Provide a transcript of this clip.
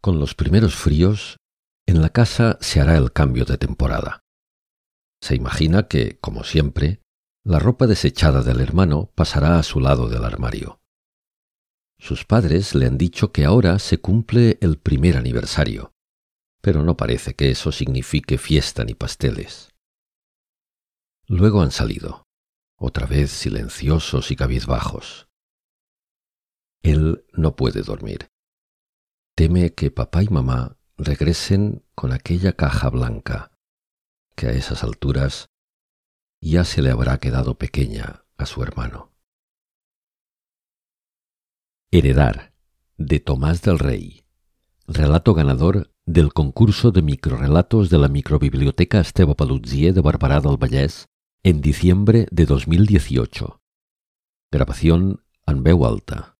Con los primeros fríos, en la casa se hará el cambio de temporada. Se imagina que, como siempre, la ropa desechada del hermano pasará a su lado del armario. Sus padres le han dicho que ahora se cumple el primer aniversario, pero no parece que eso signifique fiesta ni pasteles. Luego han salido, otra vez silenciosos y cabizbajos. Él no puede dormir. Teme que papá y mamá regresen con aquella caja blanca, que a esas alturas ya se le habrá quedado pequeña a su hermano. Heredar, de Tomás del Rey. Relato ganador del concurso de microrelatos de la microbiblioteca Esteve Paluzie de Barberà del Vallès en diciembre de 2018. Grabación en alta.